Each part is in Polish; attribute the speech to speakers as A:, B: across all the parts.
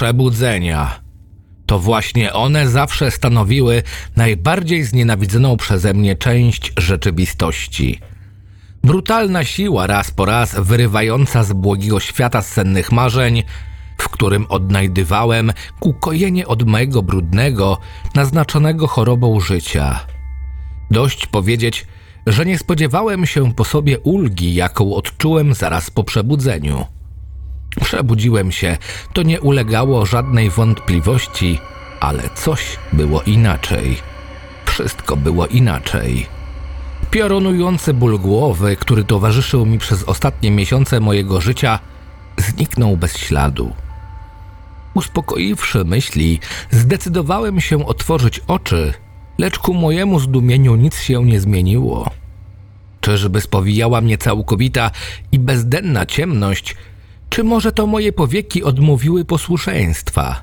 A: Przebudzenia. To właśnie one zawsze stanowiły najbardziej znienawidzoną przeze mnie część rzeczywistości. Brutalna siła raz po raz wyrywająca z błogiego świata sennych marzeń, w którym odnajdywałem ukojenie od mojego brudnego, naznaczonego chorobą życia. Dość powiedzieć, że nie spodziewałem się po sobie ulgi, jaką odczułem zaraz po przebudzeniu. Przebudziłem się, to nie ulegało żadnej wątpliwości, ale coś było inaczej. Wszystko było inaczej. Piorunujący ból głowy, który towarzyszył mi przez ostatnie miesiące mojego życia, zniknął bez śladu. Uspokoiwszy myśli, zdecydowałem się otworzyć oczy, lecz ku mojemu zdumieniu nic się nie zmieniło. Czyżby spowijała mnie całkowita i bezdenna ciemność, czy może to moje powieki odmówiły posłuszeństwa?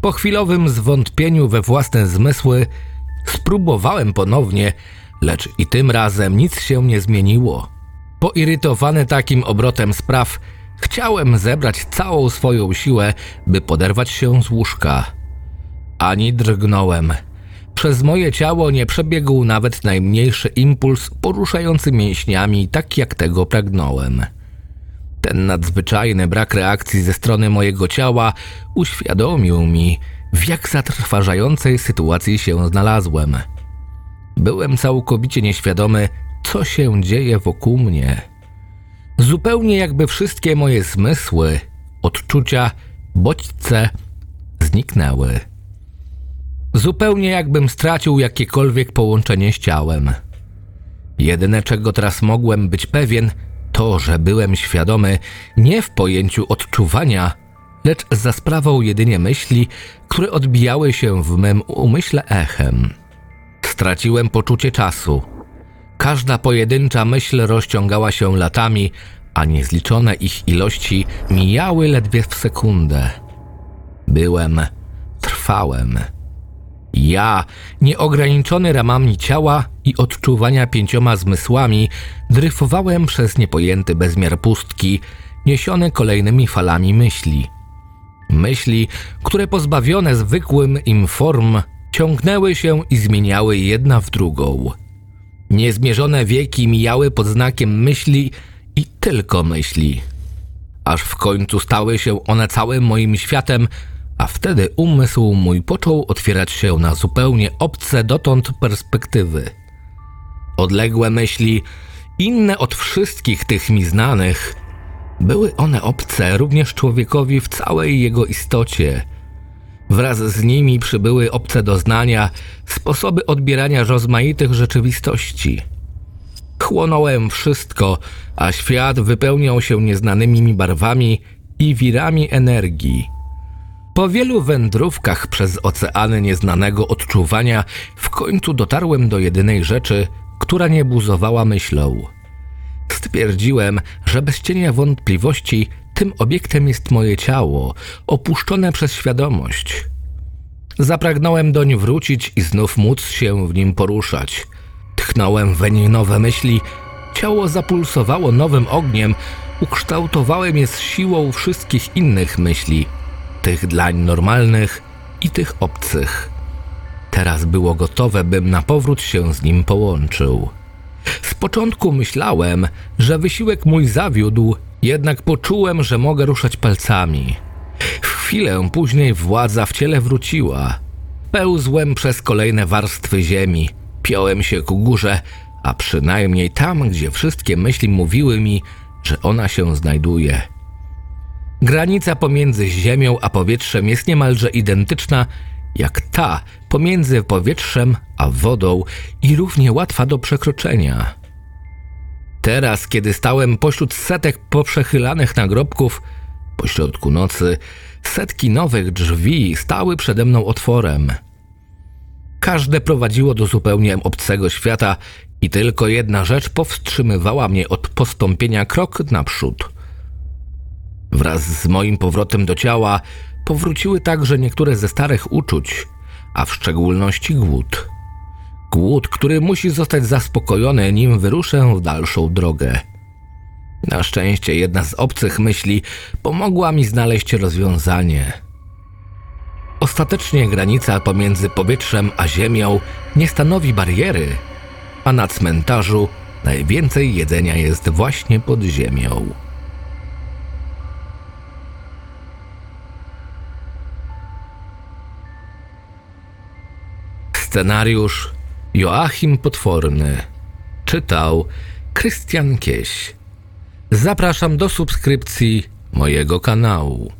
A: Po chwilowym zwątpieniu we własne zmysły spróbowałem ponownie, lecz i tym razem nic się nie zmieniło. Poirytowany takim obrotem spraw, chciałem zebrać całą swoją siłę, by poderwać się z łóżka. Ani drgnąłem. Przez moje ciało nie przebiegł nawet najmniejszy impuls poruszający mięśniami, tak jak tego pragnąłem. Ten nadzwyczajny brak reakcji ze strony mojego ciała uświadomił mi, w jak zatrważającej sytuacji się znalazłem. Byłem całkowicie nieświadomy, co się dzieje wokół mnie. Zupełnie jakby wszystkie moje zmysły, odczucia, bodźce zniknęły. Zupełnie jakbym stracił jakiekolwiek połączenie z ciałem. Jedyne, czego teraz mogłem być pewien, to, że byłem świadomy nie w pojęciu odczuwania, lecz za sprawą jedynie myśli, które odbijały się w mym umyśle echem. Straciłem poczucie czasu. Każda pojedyncza myśl rozciągała się latami, a niezliczone ich ilości mijały ledwie w sekundę. Byłem, trwałem. Ja, nieograniczony ramami ciała i odczuwania pięcioma zmysłami, dryfowałem przez niepojęty bezmiar pustki, niesiony kolejnymi falami myśli. Myśli, które pozbawione zwykłym im form, ciągnęły się i zmieniały jedna w drugą. Niezmierzone wieki mijały pod znakiem myśli i tylko myśli. Aż w końcu stały się one całym moim światem, a wtedy umysł mój począł otwierać się na zupełnie obce dotąd perspektywy. Odległe myśli, inne od wszystkich tych mi znanych, były one obce również człowiekowi w całej jego istocie. Wraz z nimi przybyły obce doznania, sposoby odbierania rozmaitych rzeczywistości. Chłonąłem wszystko, a świat wypełniał się nieznanymi mi barwami i wirami energii. Po wielu wędrówkach przez oceany nieznanego odczuwania, w końcu dotarłem do jedynej rzeczy, która nie buzowała myślą. Stwierdziłem, że bez cienia wątpliwości tym obiektem jest moje ciało, opuszczone przez świadomość. Zapragnąłem doń wrócić i znów móc się w nim poruszać. Tchnąłem weń nowe myśli, ciało zapulsowało nowym ogniem, ukształtowałem je z siłą wszystkich innych myśli, tych dlań normalnych i tych obcych. Teraz było gotowe, bym na powrót się z nim połączył. Z początku myślałem, że wysiłek mój zawiódł, jednak poczułem, że mogę ruszać palcami. W chwilę później władza w ciele wróciła. Pełzłem przez kolejne warstwy ziemi, piąłem się ku górze, a przynajmniej tam, gdzie wszystkie myśli mówiły mi, że ona się znajduje. Granica pomiędzy ziemią a powietrzem jest niemalże identyczna jak ta pomiędzy powietrzem a wodą i równie łatwa do przekroczenia. Teraz, kiedy stałem pośród setek poprzechylanych nagrobków, pośrodku nocy, setki nowych drzwi stały przede mną otworem. Każde prowadziło do zupełnie obcego świata i tylko jedna rzecz powstrzymywała mnie od postąpienia krok naprzód. Wraz z moim powrotem do ciała powróciły także niektóre ze starych uczuć, a w szczególności głód. Głód, który musi zostać zaspokojony, nim wyruszę w dalszą drogę. Na szczęście jedna z obcych myśli pomogła mi znaleźć rozwiązanie. Ostatecznie granica pomiędzy powietrzem a ziemią nie stanowi bariery, a na cmentarzu najwięcej jedzenia jest właśnie pod ziemią. Scenariusz Joachim Potworny. Czytał Krystian Kieś. Zapraszam do subskrypcji mojego kanału.